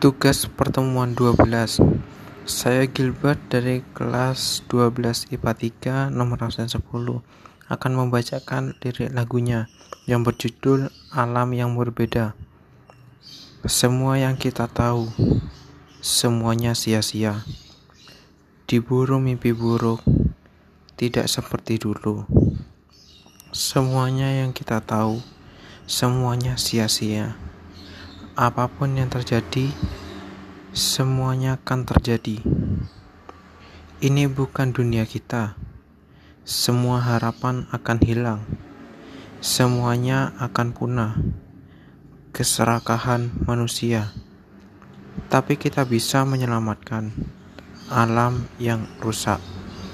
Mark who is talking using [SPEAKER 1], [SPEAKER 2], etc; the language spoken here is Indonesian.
[SPEAKER 1] Tugas pertemuan 12 Saya Gilbert dari kelas 12 IPA 3 nomor absen 10 akan membacakan lirik lagunya yang berjudul Alam yang Berbeda. Semua yang kita tahu, semuanya sia-sia. Diburu mimpi buruk, tidak seperti dulu. Semuanya yang kita tahu, semuanya sia-sia. Apa pun yang terjadi, semuanya akan terjadi. Ini bukan dunia kita. Semua harapan akan hilang. Semuanya akan punah. Keserakahan manusia. Tapi kita bisa menyelamatkan alam yang rusak.